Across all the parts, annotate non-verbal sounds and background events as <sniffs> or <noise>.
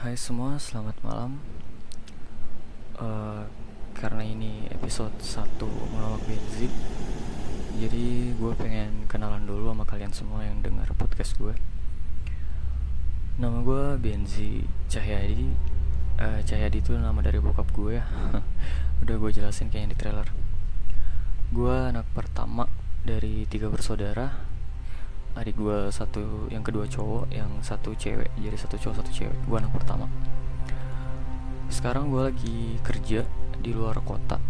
Hai semua, selamat malam. Uh, karena ini episode 1 menolak Benzi, jadi gue pengen kenalan dulu sama kalian semua yang dengar podcast gue. Nama gue Benzi Cahyadi. Uh, Cahyadi itu nama dari bokap gue ya. <laughs> Udah gue jelasin kayaknya di trailer. Gue anak pertama dari tiga bersaudara adik gue satu yang kedua cowok yang satu cewek jadi satu cowok satu cewek. Gue anak pertama. Sekarang gue lagi kerja di luar kota.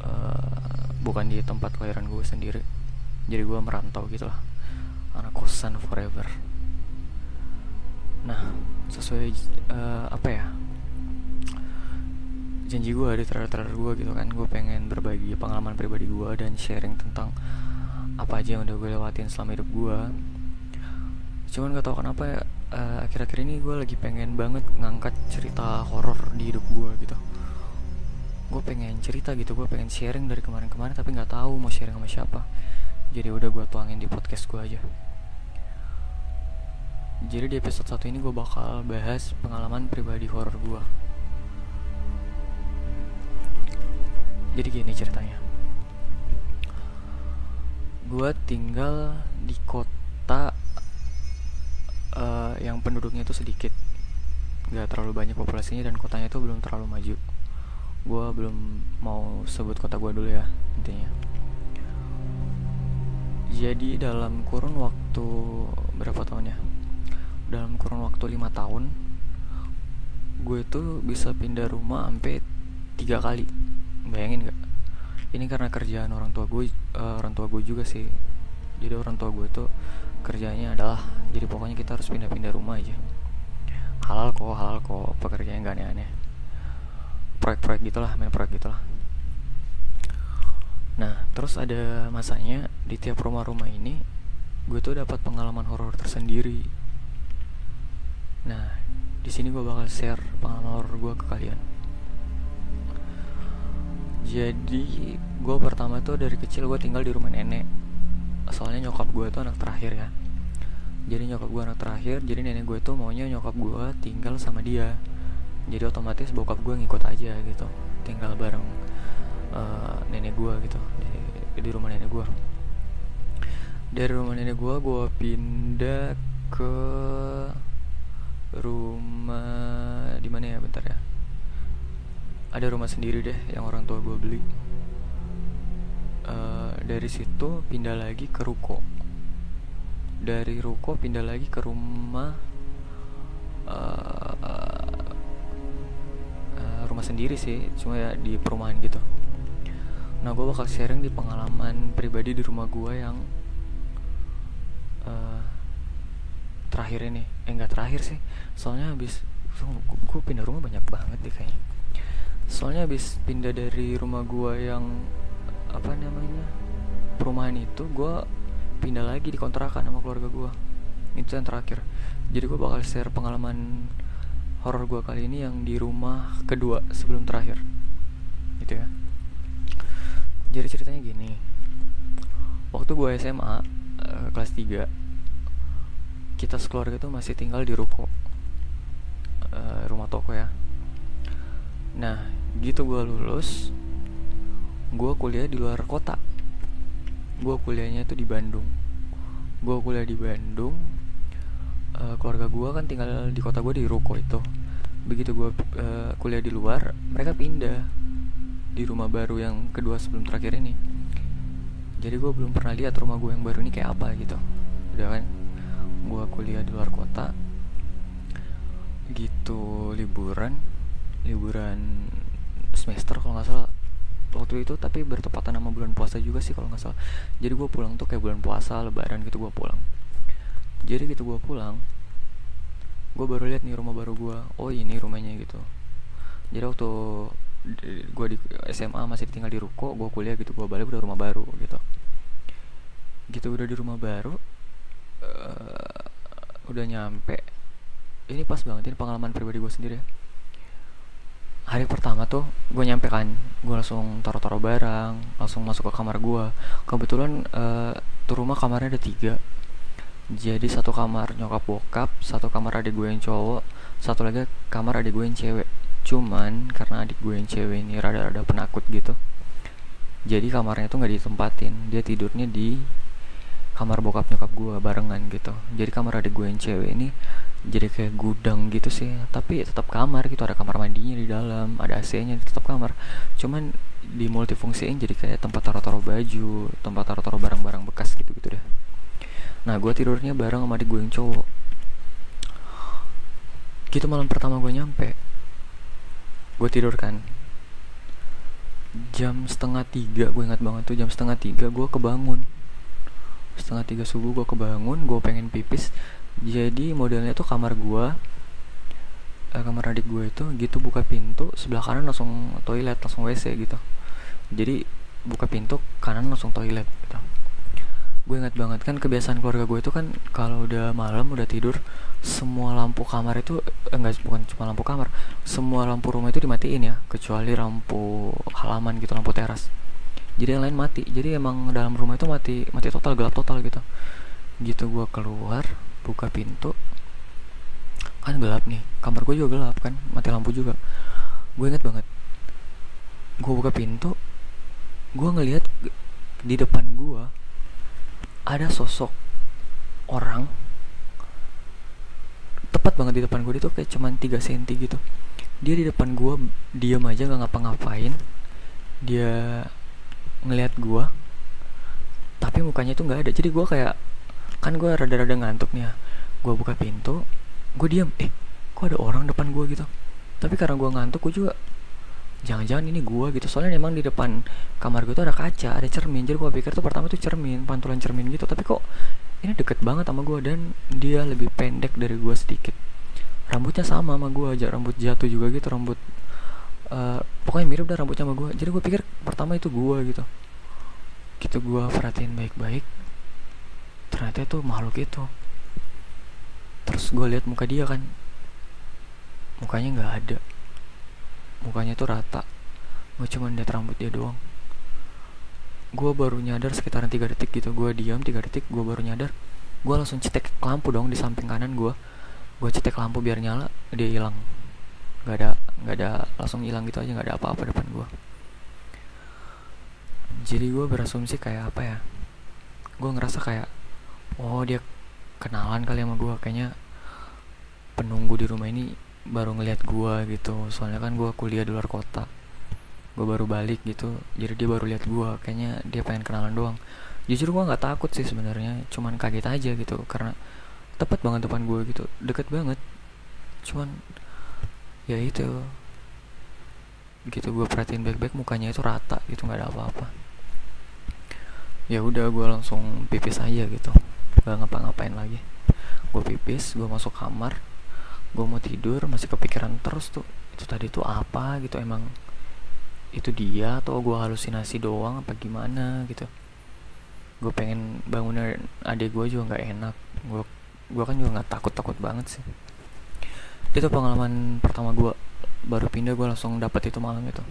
Uh, bukan di tempat kelahiran gue sendiri. Jadi gue merantau gitu lah. Anak kosan forever. Nah sesuai uh, apa ya? Janji gue di trailer-trailer gue gitu kan. Gue pengen berbagi pengalaman pribadi gue dan sharing tentang apa aja yang udah gue lewatin selama hidup gue. Cuman gak tau kenapa ya uh, akhir-akhir ini gue lagi pengen banget ngangkat cerita horor di hidup gue gitu. Gue pengen cerita gitu gue pengen sharing dari kemarin-kemarin tapi nggak tahu mau sharing sama siapa. Jadi udah gue tuangin di podcast gue aja. Jadi di episode satu ini gue bakal bahas pengalaman pribadi horor gue. Jadi gini ceritanya gue tinggal di kota uh, yang penduduknya itu sedikit. Nggak terlalu banyak populasinya dan kotanya itu belum terlalu maju. Gue belum mau sebut kota gue dulu ya intinya. Jadi dalam kurun waktu berapa tahun ya? Dalam kurun waktu lima tahun gue itu bisa pindah rumah sampai tiga kali. Bayangin gak ini karena kerjaan orang tua gue uh, orang tua gue juga sih. Jadi orang tua gue tuh kerjanya adalah jadi pokoknya kita harus pindah-pindah rumah aja. Halal kok halal kok pekerjaannya gak aneh-aneh. Proyek-proyek gitulah main proyek gitulah. Nah terus ada masanya di tiap rumah-rumah ini gue tuh dapat pengalaman horor tersendiri. Nah di sini gue bakal share pengalaman horor gue ke kalian jadi gue pertama tuh dari kecil gue tinggal di rumah nenek. Soalnya nyokap gue tuh anak terakhir ya. Jadi nyokap gue anak terakhir jadi nenek gue tuh maunya nyokap gue tinggal sama dia. Jadi otomatis bokap gue ngikut aja gitu tinggal bareng uh, nenek gue gitu di, di rumah nenek gue dari rumah nenek gue gue pindah ke rumah di mana ya? Bentar ya ada rumah sendiri deh yang orang tua gue beli. Uh, dari situ pindah lagi ke ruko. Dari ruko pindah lagi ke rumah uh, uh, rumah sendiri sih cuma ya di perumahan gitu. Nah gue bakal sharing di pengalaman pribadi di rumah gue yang uh, terakhir ini. Eh terakhir sih soalnya habis gue pindah rumah banyak banget deh kayaknya soalnya habis pindah dari rumah gua yang apa namanya perumahan itu gua pindah lagi di kontrakan sama keluarga gua. Itu yang terakhir. Jadi gua bakal share pengalaman horor gua kali ini yang di rumah kedua sebelum terakhir. Gitu ya. Jadi ceritanya gini. Waktu gua SMA uh, eh, kelas 3 kita sekeluarga tuh masih tinggal di ruko uh, rumah toko ya. Nah gitu gue lulus gue kuliah di luar kota. Gue kuliahnya itu di Bandung. Gue kuliah di Bandung uh, keluarga gue kan tinggal di kota gue di ruko itu. Begitu gue uh, kuliah di luar mereka pindah di rumah baru yang kedua sebelum terakhir ini. Jadi gue belum pernah lihat rumah gue yang baru ini kayak apa gitu. Udah kan? Gue kuliah di luar kota. Gitu liburan. Liburan semester kalau nggak salah. Waktu itu tapi bertepatan sama bulan puasa juga sih kalau nggak salah. Jadi gue pulang tuh kayak bulan puasa lebaran gitu gue pulang. Jadi gitu gue pulang gue baru lihat nih rumah baru gue oh ini rumahnya gitu. Jadi waktu gue di SMA masih tinggal di ruko gue kuliah gitu gue balik udah rumah baru gitu. Gitu udah di rumah baru uh, udah nyampe. Ini pas banget ini pengalaman pribadi gue sendiri ya hari pertama tuh gue nyampe kan gue langsung taruh-taruh barang langsung masuk ke kamar gue kebetulan uh, tuh rumah kamarnya ada tiga. Jadi satu kamar nyokap bokap satu kamar adik gue yang cowok satu lagi kamar adik gue yang cewek. Cuman karena adik gue yang cewek ini rada-rada penakut gitu jadi kamarnya tuh nggak ditempatin. Dia tidurnya di kamar bokap nyokap gue barengan gitu. Jadi kamar adik gue yang cewek ini jadi kayak gudang gitu sih. Tapi tetap kamar gitu ada kamar mandinya di dalam ada AC nya tetap kamar. Cuman di multifungsiin jadi kayak tempat taruh-taruh baju tempat taruh-taruh barang-barang bekas gitu gitu deh. Nah gue tidurnya bareng sama adik gue yang cowok. Gitu malam pertama gue nyampe gue tidur kan. Jam setengah tiga gue ingat banget tuh jam setengah tiga gue kebangun setengah tiga subuh gue kebangun gue pengen pipis. Jadi modelnya tuh kamar gue eh, kamar adik gue itu gitu buka pintu sebelah kanan langsung toilet langsung wc gitu. Jadi buka pintu kanan langsung toilet gitu. Gue ingat banget kan kebiasaan keluarga gue itu kan kalau udah malam udah tidur semua lampu kamar itu eh, enggak bukan cuma lampu kamar semua lampu rumah itu dimatiin ya. Kecuali lampu halaman gitu lampu teras jadi yang lain mati. Jadi emang dalam rumah itu mati mati total gelap total gitu. Gitu gue keluar buka pintu. Kan gelap nih. Kamar gue juga gelap kan. Mati lampu juga. Gue inget banget. Gue buka pintu gue ngelihat di depan gue ada sosok orang tepat banget di depan gue itu kayak cuman 3 cm gitu. Dia di depan gue diam aja nggak ngapa-ngapain. Dia ngelihat gue tapi mukanya itu nggak ada. Jadi gue kayak kan gue rada-rada ngantuk nih ya. Gue buka pintu gue diam eh kok ada orang depan gue gitu? Tapi karena gue ngantuk gue juga jangan-jangan ini gue gitu. Soalnya emang di depan kamar gue tuh ada kaca ada cermin. Jadi gue pikir tuh pertama tuh cermin pantulan cermin gitu. Tapi kok ini deket banget sama gue dan dia lebih pendek dari gue sedikit. Rambutnya sama sama gue aja rambut jatuh juga gitu rambut uh, pokoknya mirip dah rambutnya sama gue jadi gue pikir pertama itu gue gitu. Gitu gue perhatiin baik-baik ternyata itu makhluk itu. Terus gue lihat muka dia kan mukanya nggak ada. Mukanya tuh rata. Gue cuma lihat rambut dia doang. Gue baru nyadar sekitaran tiga detik gitu. Gue diam tiga detik gue baru nyadar. Gue langsung cetek lampu dong di samping kanan gue gue cetek lampu biar nyala dia hilang nggak ada nggak ada langsung hilang gitu aja nggak ada apa-apa depan gue jadi gue berasumsi kayak apa ya? Gue ngerasa kayak oh dia kenalan kali sama gue kayaknya penunggu di rumah ini baru ngeliat gue gitu. Soalnya kan gue kuliah di luar kota. Gue baru balik gitu jadi dia baru lihat gue kayaknya dia pengen kenalan doang. Jujur gue nggak takut sih sebenarnya cuman kaget aja gitu. Karena tepat banget depan gue gitu deket banget. Cuman ya itu. Gitu gue perhatiin baik-baik mukanya itu rata gitu nggak ada apa-apa. Ya udah gue langsung pipis aja gitu. Gak ngapa-ngapain lagi. Gue pipis gue masuk kamar gue mau tidur masih kepikiran terus tuh itu tadi tuh apa gitu emang itu dia atau gue halusinasi doang apa gimana gitu. Gue pengen bangunin adik gue juga nggak enak. Gue gue kan juga nggak takut takut banget sih itu pengalaman pertama gue baru pindah gue langsung dapat itu malam itu.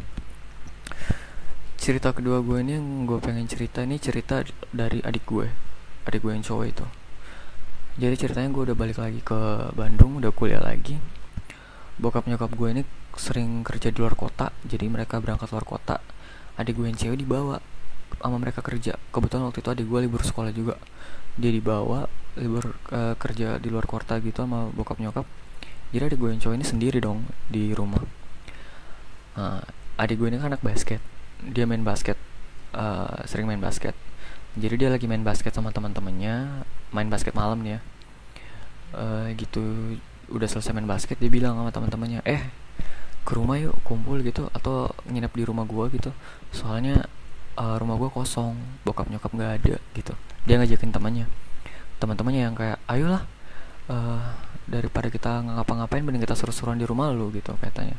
Cerita kedua gue ini yang gue pengen cerita ini cerita dari adik gue adik gue yang cowok itu. Jadi ceritanya gue udah balik lagi ke Bandung udah kuliah lagi. Bokap nyokap gue ini sering kerja di luar kota jadi mereka berangkat luar kota. Adik gue yang cewek dibawa sama mereka kerja. Kebetulan waktu itu adik gue libur sekolah juga. Dia dibawa libur uh, kerja di luar kota gitu sama bokap nyokap jadi adik gue yang cowok ini sendiri dong di rumah. Nah, adik gue ini kan anak basket. Dia main basket uh, sering main basket. Jadi dia lagi main basket sama teman-temannya main basket malam nih ya uh, gitu udah selesai main basket dia bilang sama teman-temannya eh ke rumah yuk kumpul gitu atau nginep di rumah gue gitu. Soalnya uh, rumah gue kosong bokap nyokap nggak ada gitu. Dia ngajakin temannya. Teman-temannya yang kayak ayolah uh, daripada kita ngapa-ngapain mending kita seru-seruan di rumah lu gitu katanya.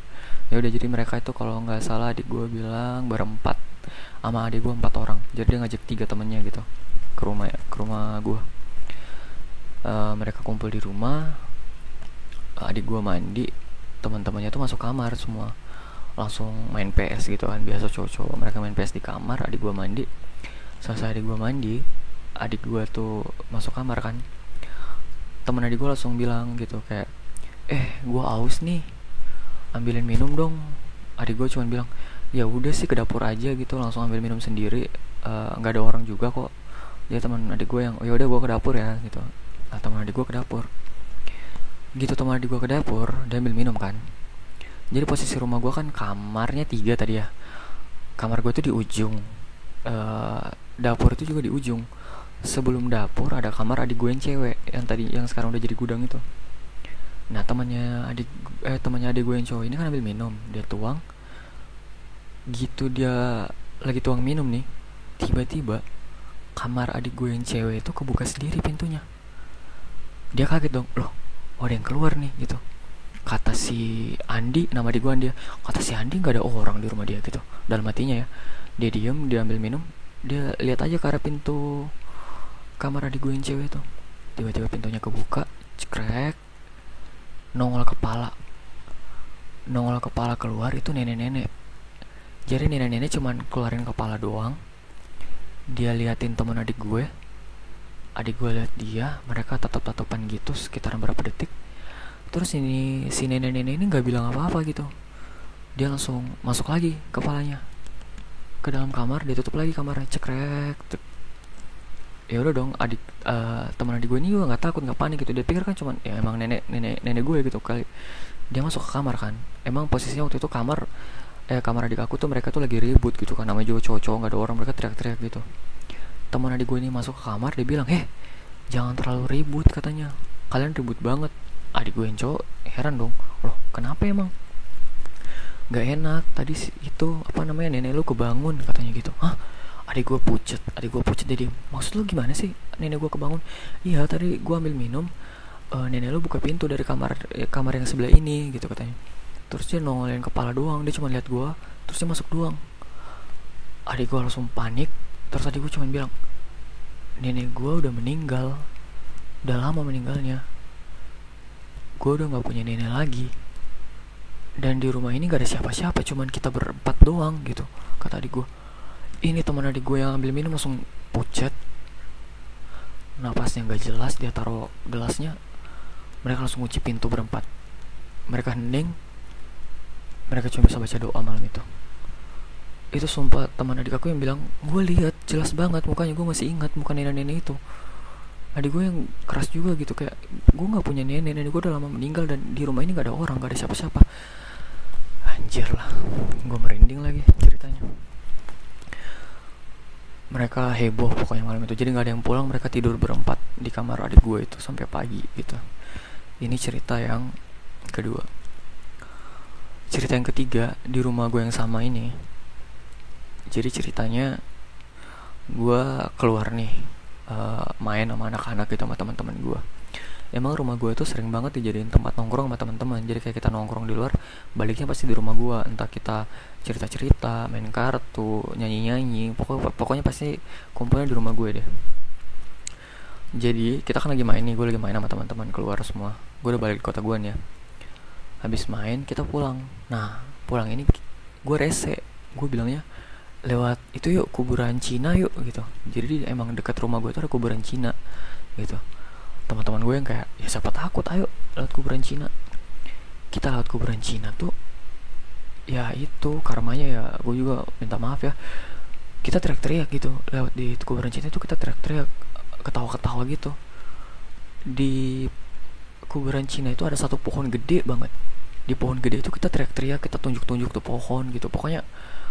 Ya udah jadi mereka itu kalau nggak salah adik gue bilang berempat sama adik gue empat orang. Jadi dia ngajak tiga temennya gitu ke rumah ya ke rumah gue uh, mereka kumpul di rumah adik gue mandi teman-temannya tuh masuk kamar semua. Langsung main PS gitu kan biasa cowok-cowok. Mereka main PS di kamar adik gue mandi. Selesai adik gue mandi adik gue tuh masuk kamar kan temen adik gue langsung bilang gitu kayak eh gue aus nih ambilin minum dong. Adik gue cuma bilang ya udah sih ke dapur aja gitu langsung ambil minum sendiri. Eh, nggak uh, ada orang juga kok. Dia teman adik gue yang oh, ya udah gue ke dapur ya gitu. Nah, teman adik gue ke dapur. Gitu teman adik gue ke dapur dia ambil minum kan. Jadi posisi rumah gue kan kamarnya tiga tadi ya. Kamar gue tuh di ujung. Uh, dapur itu juga di ujung sebelum dapur ada kamar adik gue yang cewek yang tadi yang sekarang udah jadi gudang itu. Nah temannya adik eh temannya adik gue yang cowok ini kan ambil minum. Dia tuang. Gitu dia lagi tuang minum nih tiba-tiba kamar adik gue yang cewek itu kebuka sendiri pintunya. Dia kaget dong loh oh, ada yang keluar nih gitu. Kata si Andi nama adik gue dia kata si Andi nggak ada orang di rumah dia gitu. Dalam hatinya ya. Dia diem dia ambil minum. Dia lihat aja ke arah pintu kamar adik gue yang cewek itu tiba-tiba pintunya kebuka cekrek nongol kepala. Nongol kepala keluar itu nenek-nenek. Jadi nenek-nenek cuman keluarin kepala doang. Dia liatin temen adik gue. Adik gue liat dia mereka tatap tatapan gitu sekitar berapa detik. Terus ini si nenek-nenek ini nggak bilang apa-apa gitu. Dia langsung masuk lagi kepalanya. Ke dalam kamar dia tutup lagi kamarnya cekrek ya udah dong adik uh, teman adik gue ini juga nggak takut nggak panik gitu. Dia pikir kan cuman ya emang nenek nenek nenek gue gitu kali. Dia masuk ke kamar kan. Emang posisinya waktu itu kamar eh kamar adik aku tuh mereka tuh lagi ribut gitu kan. Namanya juga cowok-cowok nggak ada orang mereka teriak-teriak gitu. Teman adik gue ini masuk ke kamar dia bilang eh jangan terlalu ribut katanya. Kalian ribut banget. Adik gue yang cowok heran dong. Loh kenapa emang? Nggak enak tadi itu apa namanya nenek lu kebangun katanya gitu. Hah adik gue pucet adik gue pucet. Jadi maksud lu gimana sih? Nenek gue kebangun iya tadi gue ambil minum. Uh, nenek lu buka pintu dari kamar eh, kamar yang sebelah ini gitu katanya. Terus dia nongolin kepala doang dia cuma lihat gue terus dia masuk doang. Adik gue langsung panik terus adik gue cuma bilang nenek gue udah meninggal udah lama meninggalnya. Gue udah nggak punya nenek lagi. Dan di rumah ini gak ada siapa-siapa cuman kita berempat doang gitu kata adik gue ini teman adik gue yang ambil minum langsung pucat napasnya nggak jelas dia taruh gelasnya. Mereka langsung kunci pintu berempat. Mereka hening. Mereka cuma bisa baca doa malam itu. Itu sumpah teman adik aku yang bilang gue lihat jelas banget mukanya gue masih ingat muka nenek-nenek itu. Adik gue yang keras juga gitu kayak gue nggak punya nenek nenek gue udah lama meninggal dan di rumah ini gak ada orang gak ada siapa-siapa. Anjir lah gue merinding lagi ceritanya mereka heboh pokoknya malam itu. Jadi nggak ada yang pulang mereka tidur berempat di kamar adik gue itu sampai pagi gitu. Ini cerita yang kedua. Cerita yang ketiga di rumah gue yang sama ini. Jadi ceritanya gue keluar nih uh, main sama anak-anak gitu sama teman-teman gue emang rumah gue tuh sering banget dijadiin tempat nongkrong sama teman-teman. Jadi kayak kita nongkrong di luar baliknya pasti di rumah gue entah kita cerita-cerita main kartu nyanyi-nyanyi pokoknya pokoknya pasti kumpulnya di rumah gue deh. Jadi kita kan lagi main nih gue lagi main sama teman-teman keluar semua. Gue udah balik ke kota gue nih ya. Habis main kita pulang. Nah pulang ini gue rese. Gue bilangnya lewat itu yuk kuburan Cina yuk gitu. Jadi emang dekat rumah gue tuh ada kuburan Cina gitu teman-teman gue yang kayak ya siapa takut? Ayo lewat kuburan Cina. Kita lewat kuburan Cina tuh ya itu karmanya ya gue juga minta maaf ya. Kita teriak-teriak gitu lewat di kuburan Cina itu kita teriak-teriak ketawa-ketawa gitu. Di kuburan Cina itu ada satu pohon gede banget. Di pohon gede itu kita teriak-teriak kita tunjuk-tunjuk tuh pohon gitu. Pokoknya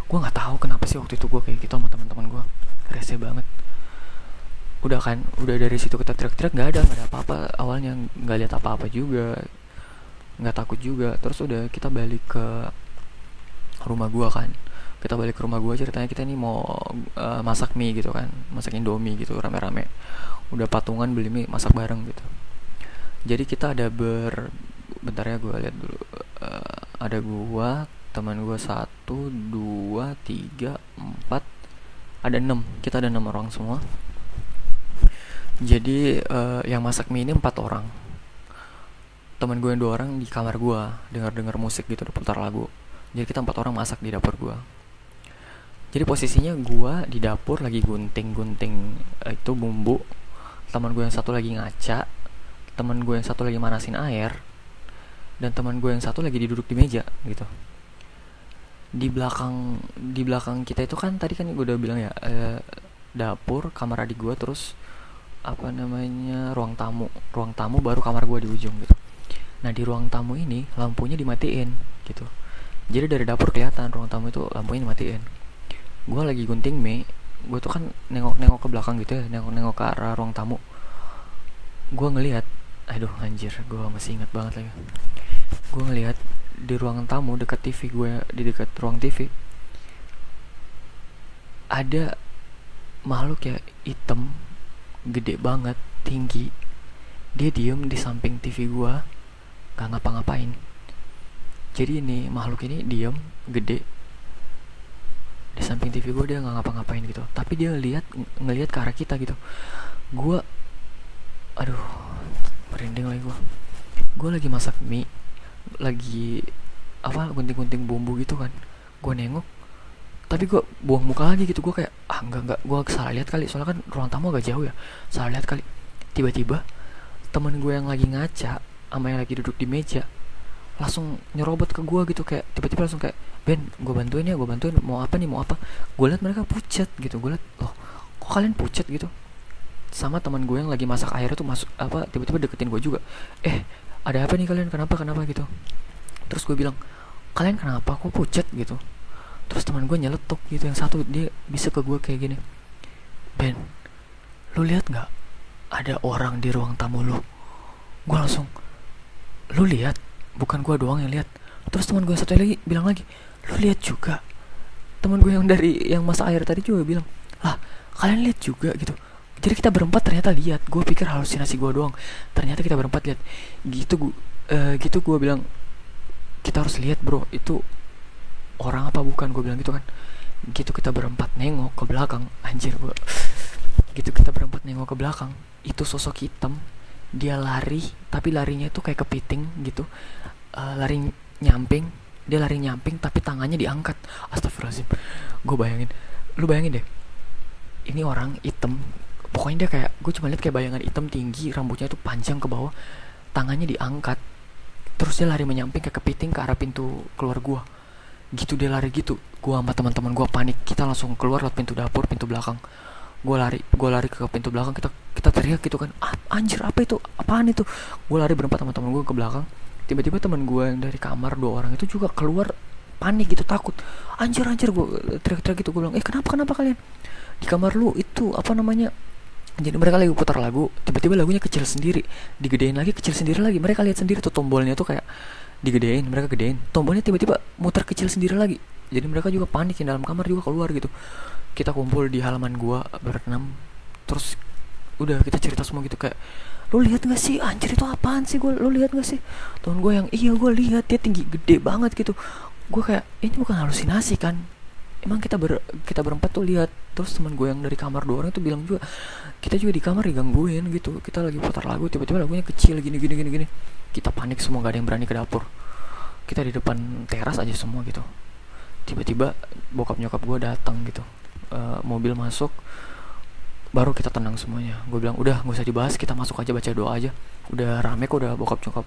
gue nggak tahu kenapa sih waktu itu gue kayak gitu sama teman-teman gue. Rese banget udah kan udah dari situ kita teriak-teriak nggak ada nggak ada apa-apa. Awalnya nggak lihat apa-apa juga nggak takut juga. Terus udah kita balik ke rumah gue kan. Kita balik ke rumah gue ceritanya kita ini mau uh, masak mie gitu kan. Masak indomie gitu rame-rame. Udah patungan beli mie masak bareng gitu. Jadi kita ada ber bentar ya gue lihat dulu. Uh, ada gue teman gue satu dua tiga empat ada enam. Kita ada enam orang semua jadi uh, yang masak mie ini empat orang. Teman gue yang dua orang di kamar gue dengar dengar musik gitu putar lagu. Jadi kita empat orang masak di dapur gue jadi posisinya gue di dapur lagi gunting gunting uh, itu bumbu. Teman gue yang satu lagi ngaca. Temen gue yang satu lagi manasin air. Dan teman gue yang satu lagi duduk di meja gitu. Di belakang di belakang kita itu kan tadi kan gue udah bilang ya eh, dapur kamar adik gue terus apa namanya ruang tamu. Ruang tamu baru kamar gue di ujung gitu. Nah di ruang tamu ini lampunya dimatiin gitu. Jadi dari dapur kelihatan ruang tamu itu lampunya dimatiin. Gue lagi gunting mie gue tuh kan nengok-nengok ke belakang gitu ya nengok-nengok ke arah ruang tamu. Gue ngelihat aduh anjir gue masih ingat banget lagi. Gue ngelihat di ruangan tamu dekat TV gue di dekat ruang TV ada makhluk ya hitam gede banget tinggi. Dia diem di samping TV gue gak ngapa-ngapain. Jadi ini makhluk ini diem gede. Di samping TV gue dia nggak ngapa-ngapain gitu. Tapi dia lihat ngelihat ke arah kita gitu. Gue aduh merinding lagi gue gue lagi masak mie lagi apa gunting-gunting bumbu gitu kan. Gue nengok tapi gue buang muka lagi gitu gue kayak ah enggak enggak gue salah lihat kali. Soalnya kan ruang tamu agak jauh ya. Salah lihat kali. Tiba-tiba temen gue yang lagi ngaca sama yang lagi duduk di meja langsung nyerobot ke gue gitu kayak tiba-tiba langsung kayak Ben gue bantuin ya gue bantuin. Mau apa nih mau apa? Gue liat mereka pucat gitu. Gue liat loh kok kalian pucat gitu? Sama teman gue yang lagi masak air tuh masuk apa tiba-tiba deketin gue juga. Eh ada apa nih kalian? Kenapa kenapa? gitu. Terus gue bilang kalian kenapa kok pucat gitu terus teman gue nyeletuk gitu yang satu dia bisa ke gue kayak gini. Ben lu lihat nggak? Ada orang di ruang tamu lu. Gue langsung lu lihat? Bukan gue doang yang lihat. Terus teman gue satu lagi bilang lagi lu lihat juga. Teman gue yang dari yang masa air tadi juga bilang lah kalian lihat juga gitu. Jadi kita berempat ternyata lihat. Gue pikir halusinasi gue doang. Ternyata kita berempat lihat. Gitu gue uh, gitu gue bilang kita harus lihat bro. Itu orang apa? Bukan gue bilang gitu kan. Gitu kita berempat nengok ke belakang. Anjir gue <sniffs> gitu kita berempat nengok ke belakang itu sosok hitam. Dia lari tapi larinya itu kayak kepiting gitu. Uh, lari nyamping dia lari nyamping tapi tangannya diangkat. Astagfirullahaladzim. Gue bayangin. Lu bayangin deh ini orang hitam. Pokoknya dia kayak gue cuma lihat kayak bayangan hitam tinggi rambutnya itu panjang ke bawah tangannya diangkat. Terus dia lari menyamping ke kepiting ke arah pintu keluar gue gitu dia lari gitu. Gue sama teman-teman gue panik. Kita langsung keluar lewat pintu dapur pintu belakang. Gue lari gue lari ke pintu belakang. Kita kita teriak gitu kan. Ah, anjir apa itu? Apaan itu? Gue lari berempat sama teman gue ke belakang. Tiba-tiba teman gue yang dari kamar dua orang itu juga keluar panik gitu takut. Anjir anjir gue teriak-teriak gitu. Gue bilang eh kenapa kenapa kalian? Di kamar lu itu apa namanya? Jadi mereka lagi putar lagu. Tiba-tiba lagunya kecil sendiri. Digedein lagi kecil sendiri lagi. Mereka lihat sendiri tuh tombolnya tuh kayak digedein mereka gedein. Tombolnya tiba-tiba muter kecil sendiri lagi. Jadi mereka juga panik yang dalam kamar juga keluar gitu. Kita kumpul di halaman gua berenam terus udah kita cerita semua gitu kayak lu lihat gak sih anjir itu apaan sih gue lu lihat gak sih? Temen gue yang iya gue lihat dia tinggi gede banget gitu. Gue kayak ini bukan halusinasi kan? Emang kita ber kita berempat tuh lihat. Terus teman gue yang dari kamar dua orang itu bilang juga kita juga di kamar digangguin gitu. Kita lagi putar lagu tiba-tiba lagunya kecil gini gini gini gini kita panik semua gak ada yang berani ke dapur. Kita di depan teras aja semua gitu. Tiba-tiba bokap nyokap gue datang gitu. Uh, mobil masuk baru kita tenang semuanya. Gue bilang udah nggak usah dibahas kita masuk aja baca doa aja. Udah rame kok udah bokap nyokap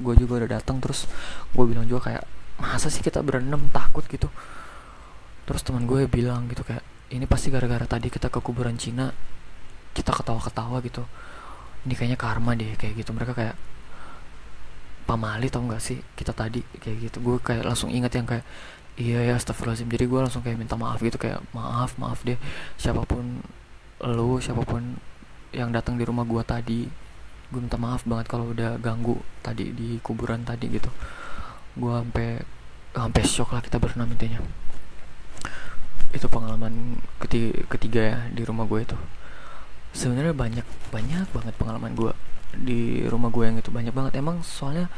gue juga udah datang. Terus gue bilang juga kayak masa sih kita berenam takut gitu? Terus teman gue bilang gitu kayak ini pasti gara-gara tadi kita ke kuburan Cina kita ketawa-ketawa gitu. Ini kayaknya karma deh kayak gitu. Mereka kayak pamali tau gak sih? Kita tadi kayak gitu. Gue kayak langsung ingat yang kayak iya ya astagfirullahaladzim. Jadi gue langsung kayak minta maaf gitu kayak maaf maaf deh. Siapa pun lo siapa pun yang datang di rumah gue tadi gue minta maaf banget kalau udah ganggu tadi di kuburan tadi gitu. Gue sampai sampai shock lah kita berenam intinya. Itu pengalaman ketiga, ketiga ya di rumah gue itu. Sebenarnya banyak banyak banget pengalaman gue di rumah gue yang itu banyak banget. Emang soalnya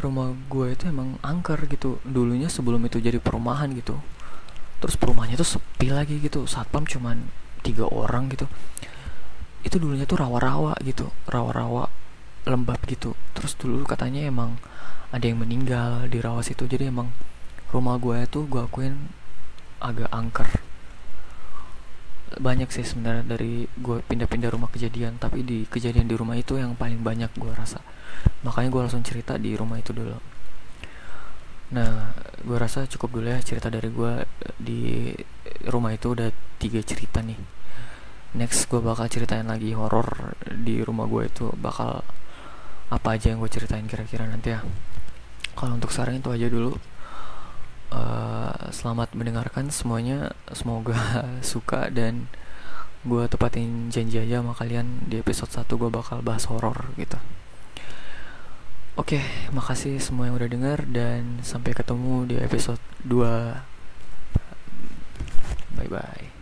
rumah gue itu emang angker gitu. Dulunya sebelum itu jadi perumahan gitu. Terus perumahannya tuh sepi lagi gitu. Satpam cuman tiga orang gitu. Itu dulunya tuh rawa-rawa gitu. Rawa-rawa lembab gitu. Terus dulu katanya emang ada yang meninggal di rawa situ. Jadi emang rumah gue itu gue akuin agak angker banyak sih sebenarnya dari gue pindah-pindah rumah kejadian tapi di kejadian di rumah itu yang paling banyak gue rasa. Makanya gue langsung cerita di rumah itu dulu. Nah gue rasa cukup dulu ya cerita dari gue di rumah itu udah tiga cerita nih. Next gue bakal ceritain lagi horor di rumah gue itu bakal apa aja yang gue ceritain kira-kira nanti ya. Kalau untuk sekarang itu aja dulu uh, selamat mendengarkan semuanya. Semoga <laughs> suka dan gue tepatin janji aja sama kalian di episode 1 gue bakal bahas horor gitu. Oke makasih semua yang udah denger dan sampai ketemu di episode 2 bye bye